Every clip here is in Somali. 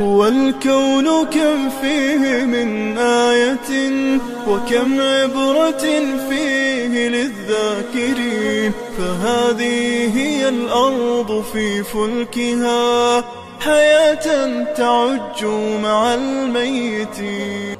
والكون كم فيه من آية وكم عبرة فيه للذاكرين فهذه هي الأرض في فلكها حياة تعج مع الميتين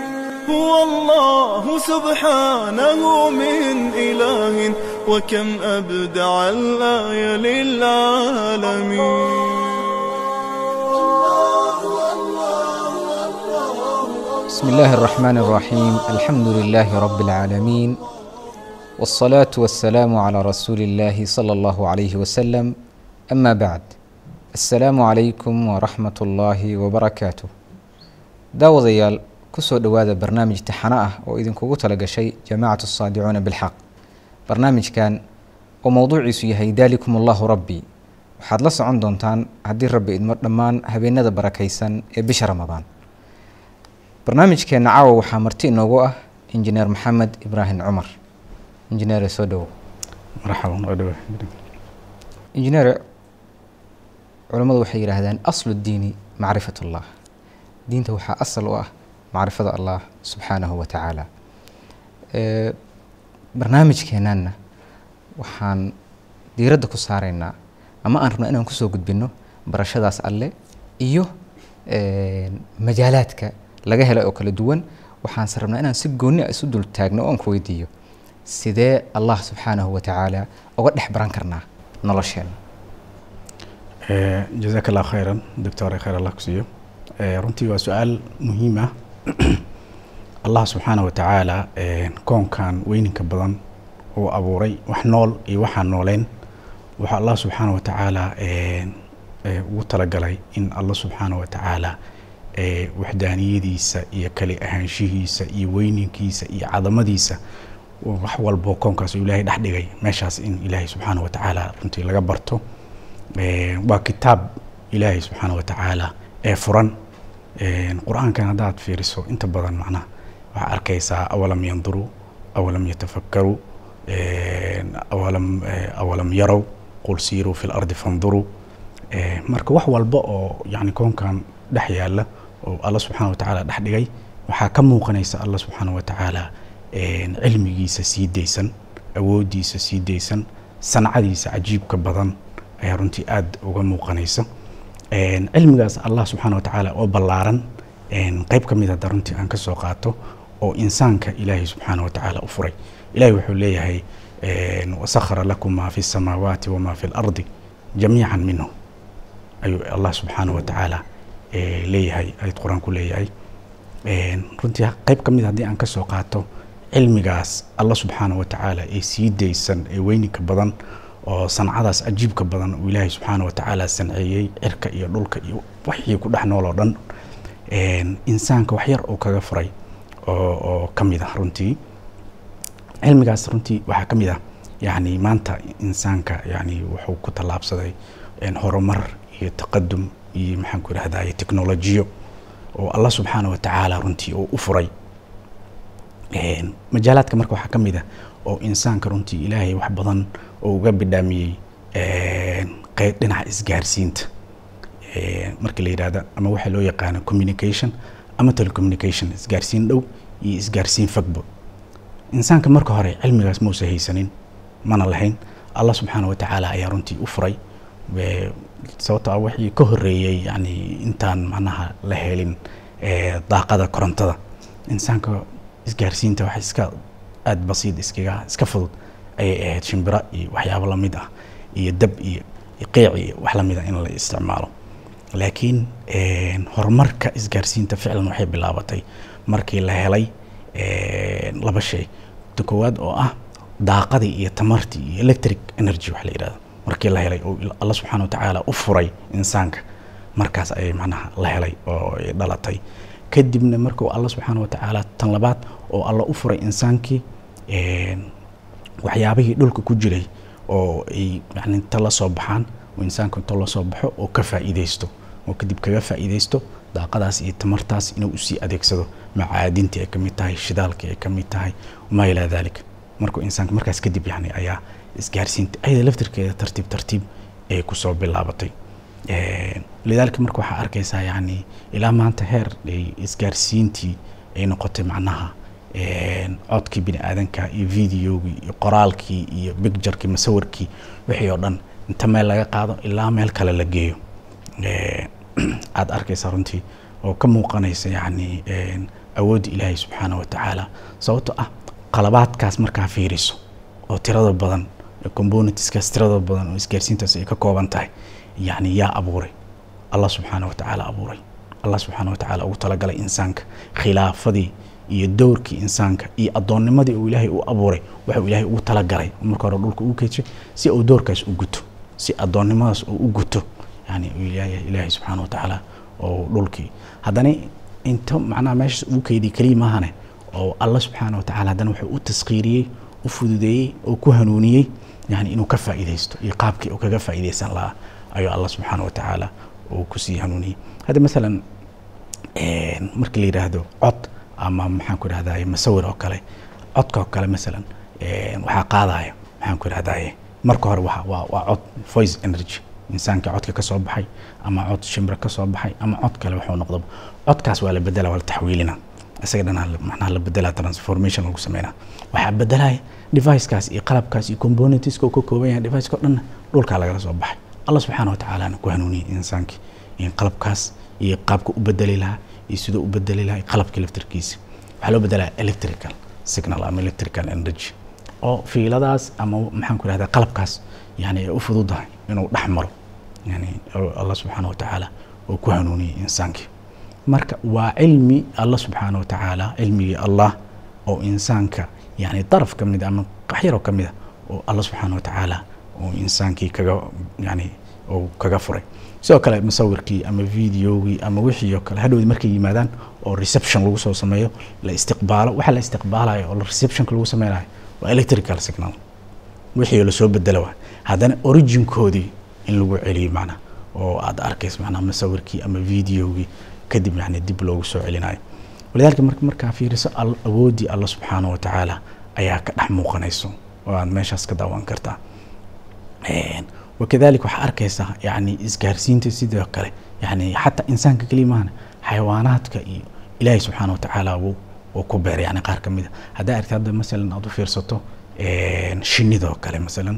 هو الله سبحانه من إله وكم أبدع الآية للعالمين بسم الله الرحمن الرحيم الحمد لله رب العالمين والصلاة والسلام على رسول الله صلى الله عليه وسلم أما بعد السلام عليكم ورحمة الله وبركاته daawadayaal ku soo dhowaada barnaamij taxano ah oo idinkugu talagashay jamaacatu saadicuuna bilxaq. Barnaamijkan oo mowduuciisu yahay daalikum allahu rabbi. Waxaad la socon doontaan haddii rabbi idmo dhammaan habeenada barakaysan ee bisha ramadaan. Barnaamijkeenna caawa waxaa marti inoogu ah injineer maxamed ibraahim cumar. Injineere soo dhowo injineere culammadu waxay yidhaahdaan aslu diini macrifat ullah diinta waxaa asal u ah macrifada allah subxaanahu wa tacaala. Barnaamijkeenanna waxaan diiradda ku saaraynaa ama aan rabnaa inaan ku soo gudbino barashadaas alle iyo majaalaadka laga helay oo kala duwan. Waxaanse rabnaa inaan si gooni a isu dul taagno oon ku weydiiyo sidee allah subxaanahu wa tacaala uga dhex baran karnaa nolosheena. Jazaak allah khayran doctor khayr allah ku siiyo. Runtii waa su'aal muhiim ah allah subxaana wa tacaala koonkan weyninka badan uu abuuray wax nool iyo waxaan nooleyn wuxuu allah subxaana wa tacaala ugu talagalay in allah subxaana wa tacaala waxdaaniyadiisa iyo kali ahaanshihiisa iyo weyninkiisa iyo cadamadiisa wax walbo koonkaas ilaahay dhex dhigay meeshaas in ilaahay subxaana wa tacaala runtii laga barto. Waa kitaab ilaahay subxaana wa tacaala ee furan qur'aankan haddaad fiiriso inta badan macnaha waxaa arkaysaa awalam yanduruu awalam yatafakkaruu awalam awalam yarow qul siiruu fi lardi fanduruu marka wax walba oo yani koonkan dhex yaalla oo alla subxaana wa tacaala dhex dhigay waxaa ka muuqanaysa alla subxaana wa tacaala cilmigiisa sii daysan awooddiisa sii daysan sancadiisa cajiibka badan ayaa runtii aada uga muuqanaysa cilmigaas allah subxaana wa tacaala oo ballaaran. Qeyb ka mid hadda runtii aan ka soo qaato oo insaanka ilaahay subxaana wa tacaala u furay. Ilahay wuxuu leeyahay wasakhara lakum maa fi samaawaati wamaa fi lardi jamiican minhu. Ayuu allah subxaana wa tacaala leeyahay ayad qur'aanku leeyahay. Runtii qeyb ka mid haddii aan ka soo qaato cilmigaas allah subxaana wa tacaala ee sii daysan ee weyninka badan oo sancadaas cajiibka badan uu ilaahay subxaana wa tacaala sanceeyey cirka iyo dhulka iyo wixii ku dhex nool oo dhan. Insaanka wax yar oo kaga furay oo oo ka mid ah runtii. Cilmigaas runtii waxaa ka mid ah yacni maanta insaanka yacni wuxuu ku tallaabsaday horumar iyo taqadum iyo maxaan ku idhahdaye technolojiyo oo allah subxaana wa tacaala runtii oo u furay. Majaalaadka marka waxaa ka mid ah oo insaanka runtii ilaahay wax badan oo uga bidhaamiyey qeyb dhinaca isgaarsiinta. Markii la yidhahda ama waxaa loo yaqaano communication ama telecommunication isgaarsiin dhow iyo isgaarsiin fogbo insaanka marka hore cilmigaas mausa haysanin mana lahayn. Allah subxaana wa tacaala ayaa runtii u furay. Sababto ah wixii ka horeeyey yani intaan macnaha la helin daaqada korontada. Insaanka isgaarsiinta wax iska aada basiid iskaga iska fudud ayay ahayd shimbira iyo waxyaabo la mid ah iyo dab iyo qiic iyo wax la mid ah in la isticmaalo. Laakiin horumarka isgaarsiinta ficlan waxay bilaabatay markii la helay laba shay. Ta koowaad oo ah daaqadii iyo tamartii iyo electric energy wax la yidhahdo markii la helay oo alla subxaana watacaala u furay insaanka markaas ayay macnaha la helay oo ay dhalatay. Kadibna markuu alla subxaana watacaala tan labaad oo alla u furay insaankii waxyaabihii dhulka ku jiray oo ay yani inta la soo baxaan oo insaanka inta la soo baxo oo ka faa'iidaysto oo kadib kaga faa'iidaysto daaqadaas iyo tamartaas inuu u sii adeegsado macaadintii ay ka mid tahay shidaalkii ay ka mid tahay wamaa ilaa dalik markuu insaanka markaas kadib yani ayaa isgaarsiinta ayada laftirkeeda tartiib tartiib ay ku soo bilaabatay. Lidaalika marka waxaa arkaysaa yani ilaa maanta heer ay isgaarsiintii ay noqotay macnaha codkii bini aadanka iyo videogii iyo qoraalkii iyo bicturkii masawirkii wixii oo dhan. Inta meel laga qaado ilaa meel kale la geeyo. Aada arkaysa runtii oo ka muuqanaysa yani awoodda ilaahay subxaana wa tacaala. Sababto ah qalabaadkaas markaa fiiriso oo tirada badan componentskaas tirada badan oo isgaarsiintaas ay ka kooban tahay yani yaa abuuray. Allah subxaana wa tacaala abuuray. Allah subxaana wa tacaala ugu talagalay insaanka khilaafadii iyo dowrkii insaanka iyo addoonnimadii uu ilaahay u abuuray waxuu ilaahay ugu talagalay marka hore dhulka ugu keejay si uu doorkaas u guto si addoonnimadaas uu u guto yani ilaahay subxaana wa tacaala oo dhulkii. Haddana inta macnaha meeshaas ugu keydiyay keliya maahane oo allah subxaana wa tacaala haddana wuxuu u taskiiriyey u fududeeyey oo ku hanuuniyey yani inuu ka faa'iidaysto iyo qaabkii uu kaga faa'iidaysan lahaa ayuu allah subxaana wa tacaala uu ku sii hanuuniyey. Hadda masalan marka la yidhaahdo cod ama maxaan ku idhahdaye masawir oo kale codka oo kale masalan waxaa qaadaya maxaan ku idhahdaye marka hore waa cod voice energy insaanka codka ka soo baxay ama cod shimbra ka soo baxay ama cod kale waxuu noqdo codkaas waa la bedela waa la taxwiilina isaga dhanaa macnaha la bedelaa transformation lagu sameynaa. Waxaa bedelaya devicekaas iyo qalabkaas iyo componentska uu ka kooban yahay deviceka o dhanna dhulkaa lagala soo baxay. Allah subxaana wa tacaalana ku hanuuniyey insaankii in qalabkaas iyo qaabka u bedeli lahaa iyo siduu u bedeli lahaa qalabkii laftirkiisa waxaa loo bedelaa electrical signal ama electrical energy oo fiiladaas ama maxaan ku ihahdaa qalabkaas yani ay u fududahay inuu dhex maro yani allah subxaana wa tacaala oo ku hanuuniyey insaankii marka waa cilmi allah subxaana wa tacaala cilmigii allah oo insaanka yani daraf ka mid ama qaxyaroo ka mid a oo allah subxaana wa tacaala oo insaankii kaga yani oo kaga furay sidoo kale musawirkii ama videogii ama wixii oo kale hadhowdi markay yimaadaan oo reception lagu soo sameeyo la istiqbaalo waxa la istiqbaalayo oo receptionka lagu sameynayo waa electrical signal. Wixii la soo bedelo waa haddana originkoodii in lagu celiyo macnaa oo aad arkayso macnaa musawirkii ama videogii kadib yani dib loogu soo celinayo walidaalika marka markaa fiiriso awoodii allah subxaana wa tacaala ayaa ka dhex muuqanayso oo aad meeshaas ka daawan kartaa wakadalik waxaa arkaysaa yani isgaarsiinta sidoo kale yani xataa insaanka keliya maahana xayawaanaadka iyo ilaahay subxaana wa tacaala wuu uu ku beeray yani qaar ka mid a haddaa argta hadda masalan aad u fiirsato shinidoo kale masalan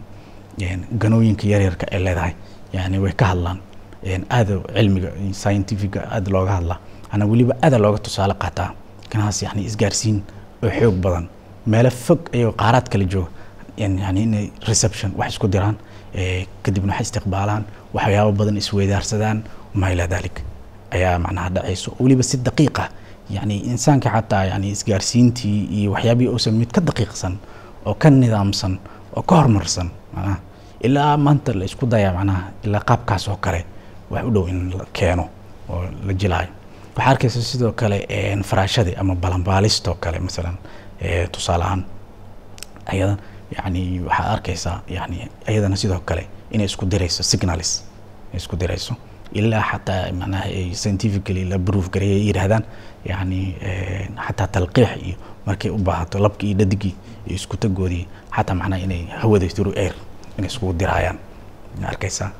ganooyinka yaryarka ay leedahay yani way ka hadlaan aada cilmiga scientifica aada looga hadlaa ana weliba aada looga tusaale qaataa kanaas yani isgaarsiin oo xoog badan meelo fog ayagoo qaaraad kala jooga yani reception wax isku diraan kadibna wax istiqbaalaan waxyaabo badan isweydaarsadaan wamaa ilaa dalik ayaa macnaha dhacayso. Weliba si daqiiqa yani insaanka xataa yani isgaarsiintii iyo waxyaabihii uusan mid ka daqiiqsan oo ka nidaamsan oo ka horumarsan macnaha ilaa maanta la isku dayaa macnaha ilaa qaabkaas oo kale wax u dhow in la keeno oo la jilaayo. Waxaa arkaysa sidoo kale faraashadii ama balanbaalistoo kale masalan tusaale ahaan ayadan yani waxaad arkaysaa yani ayadana sidoo kale inay isku dirayso signalis isku dirayso. Ilaa xataa manaha ay scientifically la proof gareey ay yidhahdaan yani xataa talqiix iyo markay u baahato labkii iyo dhadigii iyo isku tagoodii xataa macnaha inay hawada through air inay iskugu diraayaan arkaysaa.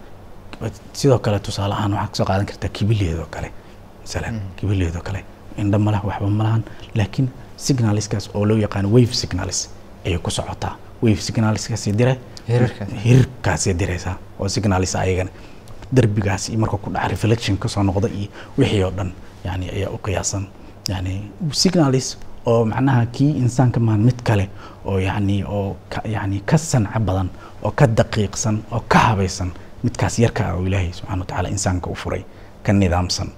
Sidoo kale tusaale ahaan waxaad ka soo qaadan kartaa kibileedoo kale masalan kibileedoo kale. Indha ma laha waxba ma lahan laakiin signaliskaas oo loo yaqaano wave signalis ayay ku socotaa wave signaliskaasi dire hirarkaasay diraysaa oo signalis ayagana derbigaas iyo marka ku dhaca reflection ka soo noqda iyo wixii oo dhan yani ayaa u qiyaasan. Yani signalis oo macnaha kii insaanka maan mid kale oo yani oo yani ka sanco badan oo ka daqiiqsan oo ka habaysan midkaas yarka ah oo ilaahay subxana wa tacaala insaanka u furay ka nidaamsan.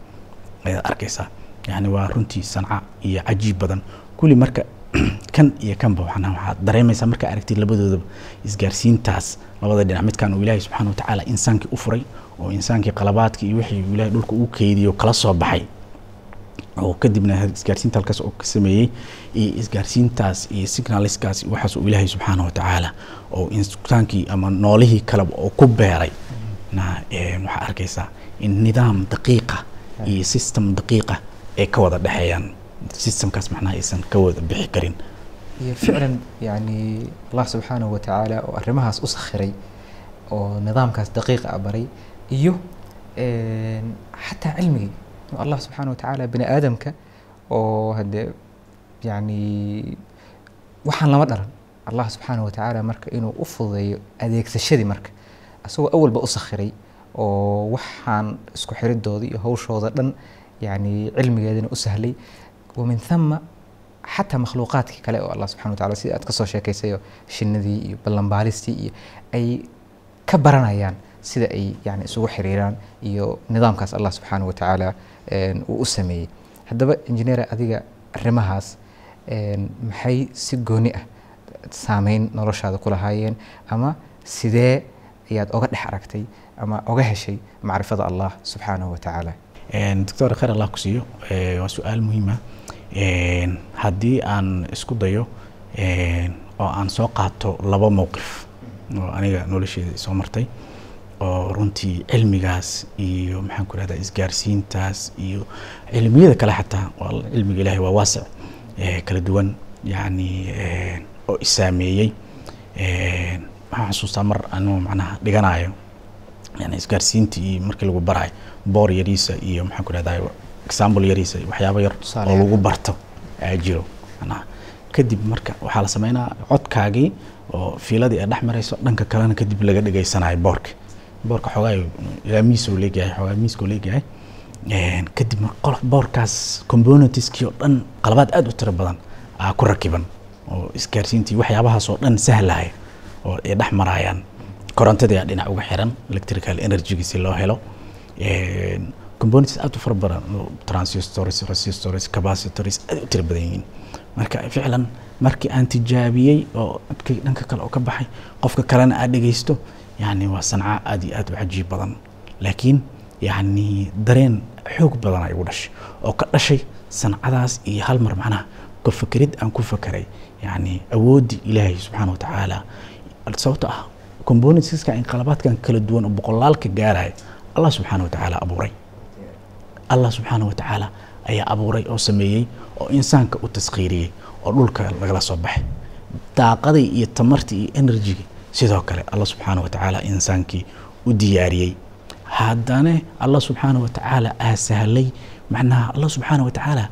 Ayaad arkaysaa. Yani waa runtii sanca iyo cajiib badan. Kulli marka kan iyo kanba waxana waxaad dareemaysaa markaa aragtid labadoodaba isgaarsiintaas labada dhinac. Midkan uu ilaahay subxana wa tacaala insaankii u furay oo insaankii qalabaadkii iyo wixii ilaahay dhulka uu keydiyo kala soo baxay oo kadibna isgaarsiinta halkaas oo ka sameeyey iyo isgaarsiintaas iyo signaliskaas iyo waxaas uu ilaahay subxaana wa tacaala oo insaankii ama noolihii kaleba oo ku beeray. Na waxaa arkaysaa in nidaam daqiiqa iyo system daqiiqa ay ka wada dhexeeyaan systemkaas macnaha aysan ka wada bixi karin. Iyo ficlan yani allah subxaanahu wa tacaala oo arrimahaas u sakhiray oo nidaamkaas daqiiqa a baray iyo xataa cilmigii. Allah subxaanahu wa tacaala bini aadamka oo haddee yani waxaan lama dhalan. Allah subxaanahu wa tacaala marka inuu u fududeeyo adeegsashadii marka asagoo awalba u sakhiray oo waxaan isku xiridooda iyo hawshooda dhan yani cilmigeedana u sahlay wamin thama xataa makhluuqaadkii kale oo allah subxana wa taala sida aad ka soo sheekaysayo shinnidii iyo ballanbaalistii iyo ay ka baranayaan sida ay yani isugu xiriiraan iyo nidaamkaas allah subxaana wa tacaala een, uu u sameeyey haddaba injineer adiga arrimahaas maxay si gooni ah saameyn noloshaada ku lahaayeen ama sidee ayaad oga dhex aragtay ama oga heshay macrifada allah subxaanahu wa tacaala doctor khayr allah ku waa su'aal muhiima haddii aan isku dayo oo aan soo qaato laba mowqif oo aniga nolosheeda soo martay oo runtii cilmigaas iyo maxaan ku rahdaa isgaarsiintaas iyo cilmiyada kale xataa cilmiga ilaahay waa waasic kala duwan yacni een, oo isaameeyey waxaan xasuustaa mar anuu macnaha dhiganayo yani isgaarsiintii iyo markii lagu barayo boor yariisa iyo maxaan ku rahdaa example yariisa iyo waxyaabo yar oo lagu barto jiro. Kadib marka waxaa la sameynaa codkaagii oo fiiladii ay dhex marayso dhanka kalena kadib laga dhegaysanayo boorka. Boorka xoogaa ilaa miis uu leegyahay xoogaa miiska uu leegyahay kadib qolof boorkaas componentskii oo dhan qalabaad aad u tiro badan aa ku rakiban oo isgaarsiintii waxyaabahaas oo dhan sahlaya oo ay dhex marayaan. Korontadii aa dhinac uga xiran electrical energy si loo helo components aad u fara badan transistors resistors capacitors aad u tiro badan yihiin. Marka ficlan markii aan tijaabiyey oo codkii dhanka kale oo ka baxay qofka kalena aad dhegeysto yani waa sanca aad iyo aad u cajiib badan. Laakiin yani dareen xoog badan igu dhashay oo ka dhashay sancadaas iyo hal mar macnaha ka aan ku fakeray yani awooddii ilaahay subxaana wa tacaala sababto ah componentska inqalabaadkan kala duwan oo boqolaalka gaaraya allah subxaana wa tacaala abuuray allah subxaana wa tacaala ayaa abuuray oo sameeyey oo insaanka u taskhiiriyey oo dhulka lagala soo baxay. Daaqadii iyo tamartii iyo enerjigii sidoo kale allah subxaana wa tacaala insaankii u diyaariyey. Haddana allah subxaana wa tacaala aa sahlay macnaha allah subxaana wa tacaala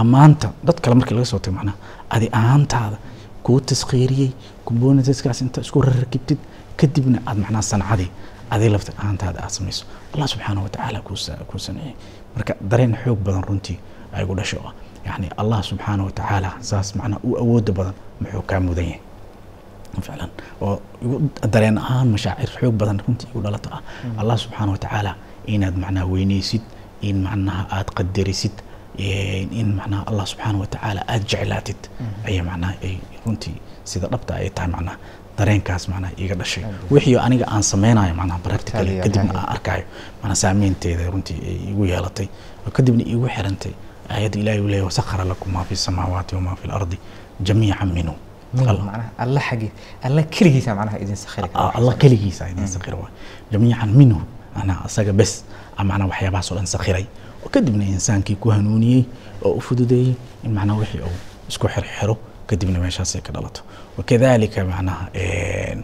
amaanta dad kale markii laga soo tago macnaha adi ahaantaada kuu taskhiiriyey componentskaas inta isku rarrakibtid kadibna aad macnaha sancadii adii lafta ahaantaada aad samayso. Allah subxaana wa tacaala kuu sa- kuu saneeyey marka dareen xoog badan runtii ay gu dhasho. Ah yani allah subxaana wa tacaala saas macnaha u awooda badan muxuu kaa mudan yahay. Ficlan oo igu dareen ahaan mashaacir xoog badan runtii igu dhalato ah. Allah subxaana wa tacaala inaad macnaha weyneysid in macnaha aad qadarisid in macnaha allah subxaana wa tacaala aad jeclaatid. Ayaa macnaha ay runtii sida dhabta ay tahay macnaha dareenkaas macnaha iga dhashay. Wixii aniga aan sameynayo macnaha practically kadibna aan arkayo macnaha saameynteeda runtii ay igu yeelatay. Oo kadibna igu xirantay aayadda ilaahi uu leeyahy wasakhara lakum maa fi samaawaati wamaa fi lardi jamiican minhu. Alla xagii alla keligiisa macnaha idin sakhiri kara. Allah keligiisa idin sakhira waay jamiican minhu. Macnaha asaga bes ah, macnaha waxyaabahaas oo dhan sakhiray. Oo kadibna insaankii ku hanuuniyey oo u fududeeyey in macnaha wixii uu isku xirxiro kadibna meeshaasay ka dhalato wakadalika macnaha een,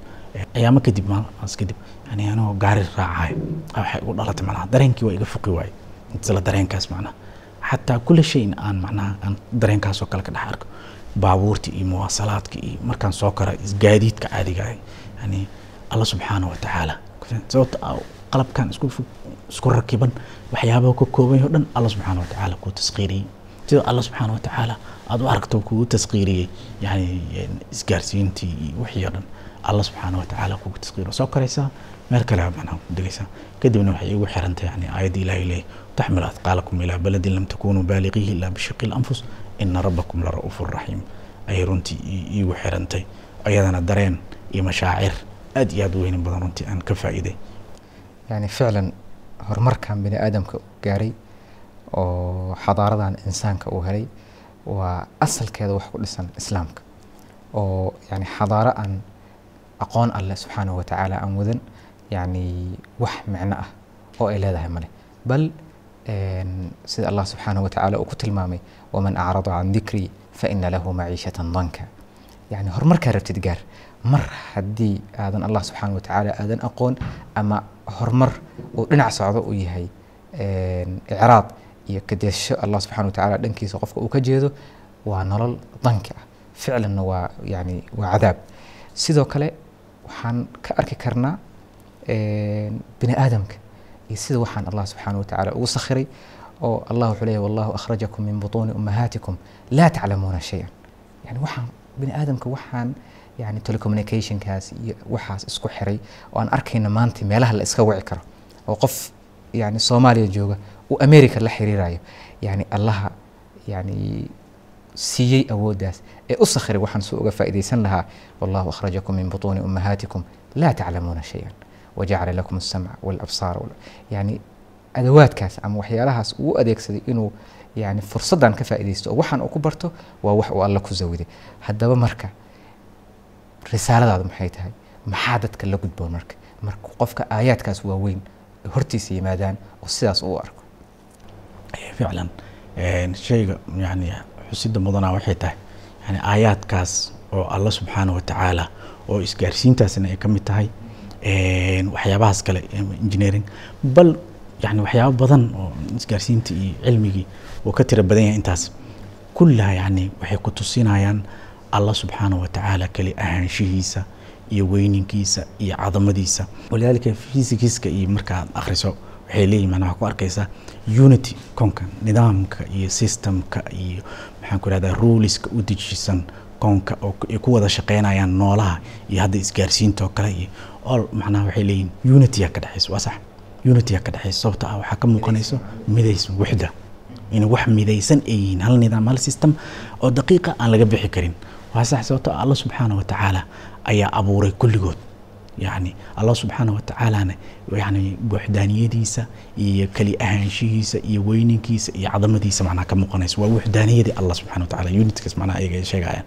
ayaamo kadib maas kadib yani anoo gaari raacayo ah, waxay igu dhalatay macnaha dareenkii waa iga fuqi waaye isla dareenkaas macnaha. Xataa kula shayin aan macnaha aan dareenkaas kale ka dhex arko baabuurtii iyo muwaasalaadka iyo markaan soo kara gaadiidka caadiga ah yani allah subxaana wa tacaala. Sababta qalabkan isku isku rakiban waxyaabaha ka kooban oo dhan allah subxaana wa tacaala kuu taskhiiriyey sida allah subxaana wa tacaala aad u aragto kugu taskhiiriyey yani isgaarsiintii iyo wixii oo dhan allah subxaana wa tacaala kugu taskhiiriyo soo koraysaa meel kale macnaha ku kadibna waxay igu xirantay yani aayadda ilaahi leeyahy taxmil athqaalakum ilaa baladin lam takunuu baaliqiihi ilaa bishiqi lanfus ina rabbakum la ra'uufu raxiim ayay runtii ii- iigu xirantay. Ayadana dareen iyo mashaacir aad iyo aad u weynin badan runtii aan ka faa'iiday. Yani ficlan horumarkan bini aadamka gaaray oo xadaaradan insaanka uu helay waa asalkeeda wax ku dhisan islaamka oo yani xadaaro aan aqoon alleh subxaanahu watacaala aan wadan yani wax micno ah oo ay leedahay male bal sida allah subxaanahu watacaala uu ku tilmaamay waman acrada can dikrii faina lahu maciishatan danka. Yani horumarkaa rabtid gaar mar haddii aadan allah subxaana watacaala aadan aqoon ama horumar uu dhinac socdo uu yahay icraad iyo kadeesho allah subxana watacaala dhankiisa qofka uu ka jeedo waa nolol danki ah. Ficlanna waa yani waa cadaab. Sidoo kale waxaan ka arki karnaa bini aadamka iyo sida waxaan allah subxaana watacaala ugu sakhiray oo allah wuxuu leeyahy wallahu akhrajakum min butuuni ummahaatikum laa taclamuuna shay-an. Yani waxaan bini aadamka waxaan yani telecommunicationkaas iyo waxaas isku xiray oo aan arkayna maanta meelaha la iska wici karo. Oo qof yani soomaaliya jooga uu america la xiriirayo yani allaha yani siiyey awooddaas ee u sakhiray waxaan soo uga faa'iidaysan lahaa. Wallahu akhrajakum min butuuni ummahaatikum laa taclamuuna shay-an wajacala lakum alsamca walabsaara yani adawaadkaas ama waxyaalahaas uu adeegsaday inuu yani fursaddan ka faa'iidaysto oo waxaan uu ku barto waa wax uu alla ku zawiday haddaba marka risaaladaadu maxay tahay? Maxaa dadka la gudboon marka? Marka qofka aayaadkaas waaweyn hortiisa yimaadaan oo sidaas uu arko ficlan shayga yani xusida mudanaa waxay tahay yani aayaadkaas oo alla subxaana watacaala oo isgaarsiintaasna ay ka mid tahay waxyaabahaas kale engineering bal yani waxyaabo badan oo isgaarsiinta iyo cilmigii oo ka tira badan yahay intaas kullaha yani waxay ku tusinayaan alla subxaana watacaala keli ahaanshihiisa iyo weyninkiisa iyo cadamadiisa walidaalika fysikiska iyo markaad akhriso waxay leeyihiin manaa ku arkaysaa unity koonka nidaamka iyo systemka iyo maxaan ku rahdaa ruliska u dejisan koonka oo ay ku wada shaqeynayaan noolaha iyo hadda isgaarsiinta oo kale iyo all macnaha waxay leeyihiin unitya ka dhexaysa waa sax. Unitya ka dhexaysa sababta ah waxaa ka muuqanayso midays wuxda. Inay wax midaysan ay yihiin hal nidaam hal system oo daqiiqa aan laga bixi karin. Waa sax sababta alla subxaana watacaala ayaa abuuray kulligood yani allah subxaana watacaalana yani wuxdaaniyadiisa iyo keli ahaanshihiisa iyo weyninkiisa iyo cadamadiisa macnaha ka muuqanaysa waa wuxdaaniyadii allah subxana watacala unitkaas macnaha ayaga ay sheegayaan.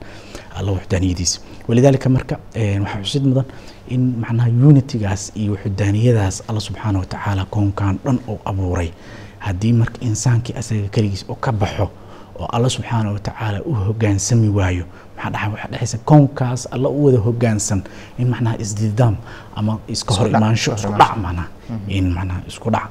Allah wuxdaaniyadiisa walidaalika marka waxaa xusid mudan in macnaha unitigaas iyo wuxdaaniyadaas allah subxaana watacaala koonkan dhan oo abuuray. Haddii marka insaankii asaga keligiis oo ka baxo oo alla subxaana watacaala u hogaansami waayo. Maxaa dhaxa waxaa dhexaysa koonkaas alla u wada hogaansan. In macnaha isdidaam ama iska hor imaansho isku dhac macnaha. In macnaha isku dhac.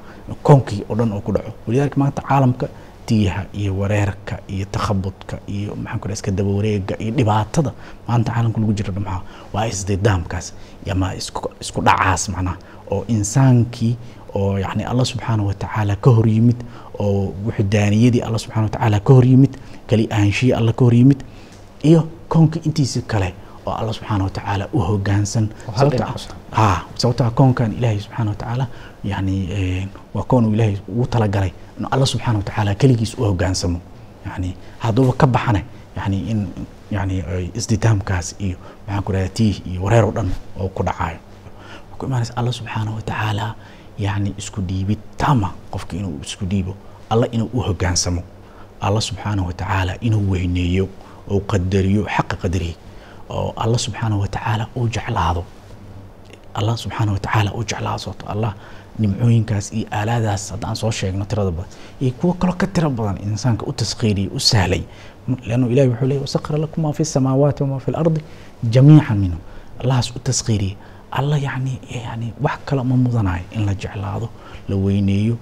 Koonkii oo dhan oo ku dhaco. Walidaalika maanta caalamka tiyaha iyo wareerka iyo takhabudka iyo maxaan ku iska daba wareega iyo dhibaatada maanta caalamka lagu jiro maxaa waa isdidaamkaas. Ama isku dhacaas macnaha. Oo insaankii oo yani allah subxaana watacaala ka hor yimid oo wuxdaaniyadii alla subxana watacaala ka hor yimid keli ahaanshihii alla ka hor yimid iyo koonka intiisa kale oo alla subxaana watacaala u hogaansan. Sababtaa koonkan ilaahay subxaana watacaala yani waa koon uu ilaahay ugu talagalay in alla subxaana watacaala keligiis u hogaansamo yani hadduuba ka baxana yani in yani isditaamkaas iyo maxaan ku rahda tiih iyo wareer oo dhan oo ku dhacayo ku imaanaysa alla subxaana watacaala yani isku dhiibid tama qofka inuu isku dhiibo. Alla inuu u hogaansamo. Alla subxaana watacaala inuu weyneeyo oo qadariyo xaqa qadarihi. Oo alla subxaana watacaala uu jeclaado. Alla subxaana watacaala uu jeclaado sababto allah nimcooyinkaas iyo aalaadaas haddaan soo sheegno tirada badan iyo kuwo kaloo ka tiro badan insaanka u taskhiiriyay u sahlay leannu ilahi wuxuu leeyay wasakhara lakum maa fi samaawaati wamaa fi lardi jamiican minhu. Allahaas u taskhiiriyay alla yani yani wax kale ma mudanayo in la jeclaado la weyneeyo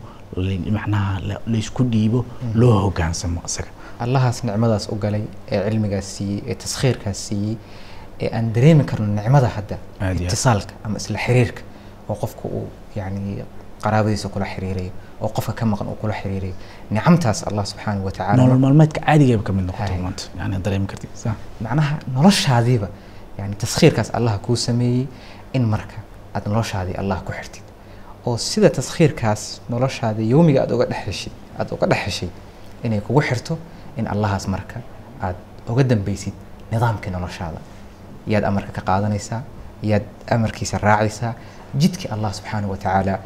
macnaha laysku dhiibo loo hogaansamo isaga allahaas nicmadaas u galay ee cilmigaas siiyey ee taskhiirkaas siiyey ee aan dareemi karno nicmada hadda itisaalka ama isla xiriirka oo qofka uu yani qaraabadiisa kula xiriirayo oo qofka ka maqan uu kula xiriirayo nicamtaas allah subxaanahu nolol watacaala maalmeedka caadigeeba ka mid noqoto maanta yani dareemi kartid macnaha noloshaadiiba yani taskhiirkaas allah kuu sameeyey in marka aad noloshaadii allah ku xirtid. Oo sida taskhiirkaas noloshaada yowmiga aad uga dhex heshid aad uga dhex heshay inay kugu xirto in allahaas marka aad uga dambeysid nidaamkii noloshaada. Yaad amarka ka qaadanaysaa yaad amarkiisa raacaysaa jidkii allah subxaanahu wa tacaala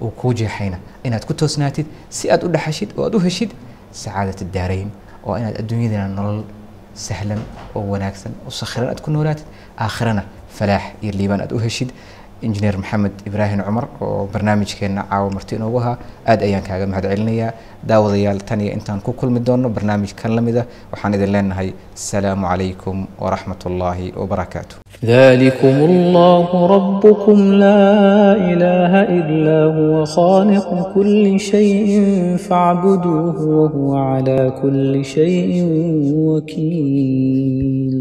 uu kuu jeexayna inaad ku toosnaatid si aad u dhaxashid oo aad u heshid sacaadat daarayn oo inaad adduunyadana nolol sahlan oo wanaagsan oo sakhiran aad ku noolaatid aakhirana falaax iyo liibaan aad u heshid. Injineer maxamed ibraahim cumar oo barnaamijkeena caawa marti inoogu ahaa aad ayaan kaaga mahad celinayaa. Daawadayaal tan iyo intaan ku kulmi doono barnaamij kan la mida waxaan idin leenahay asalaamu calaykum waraxmat ullaahi wabarakaatu ذلكم الله ربكم لا إله إلا هو خالق كل شيء فاعبدوه وهو على كل شيء وكيل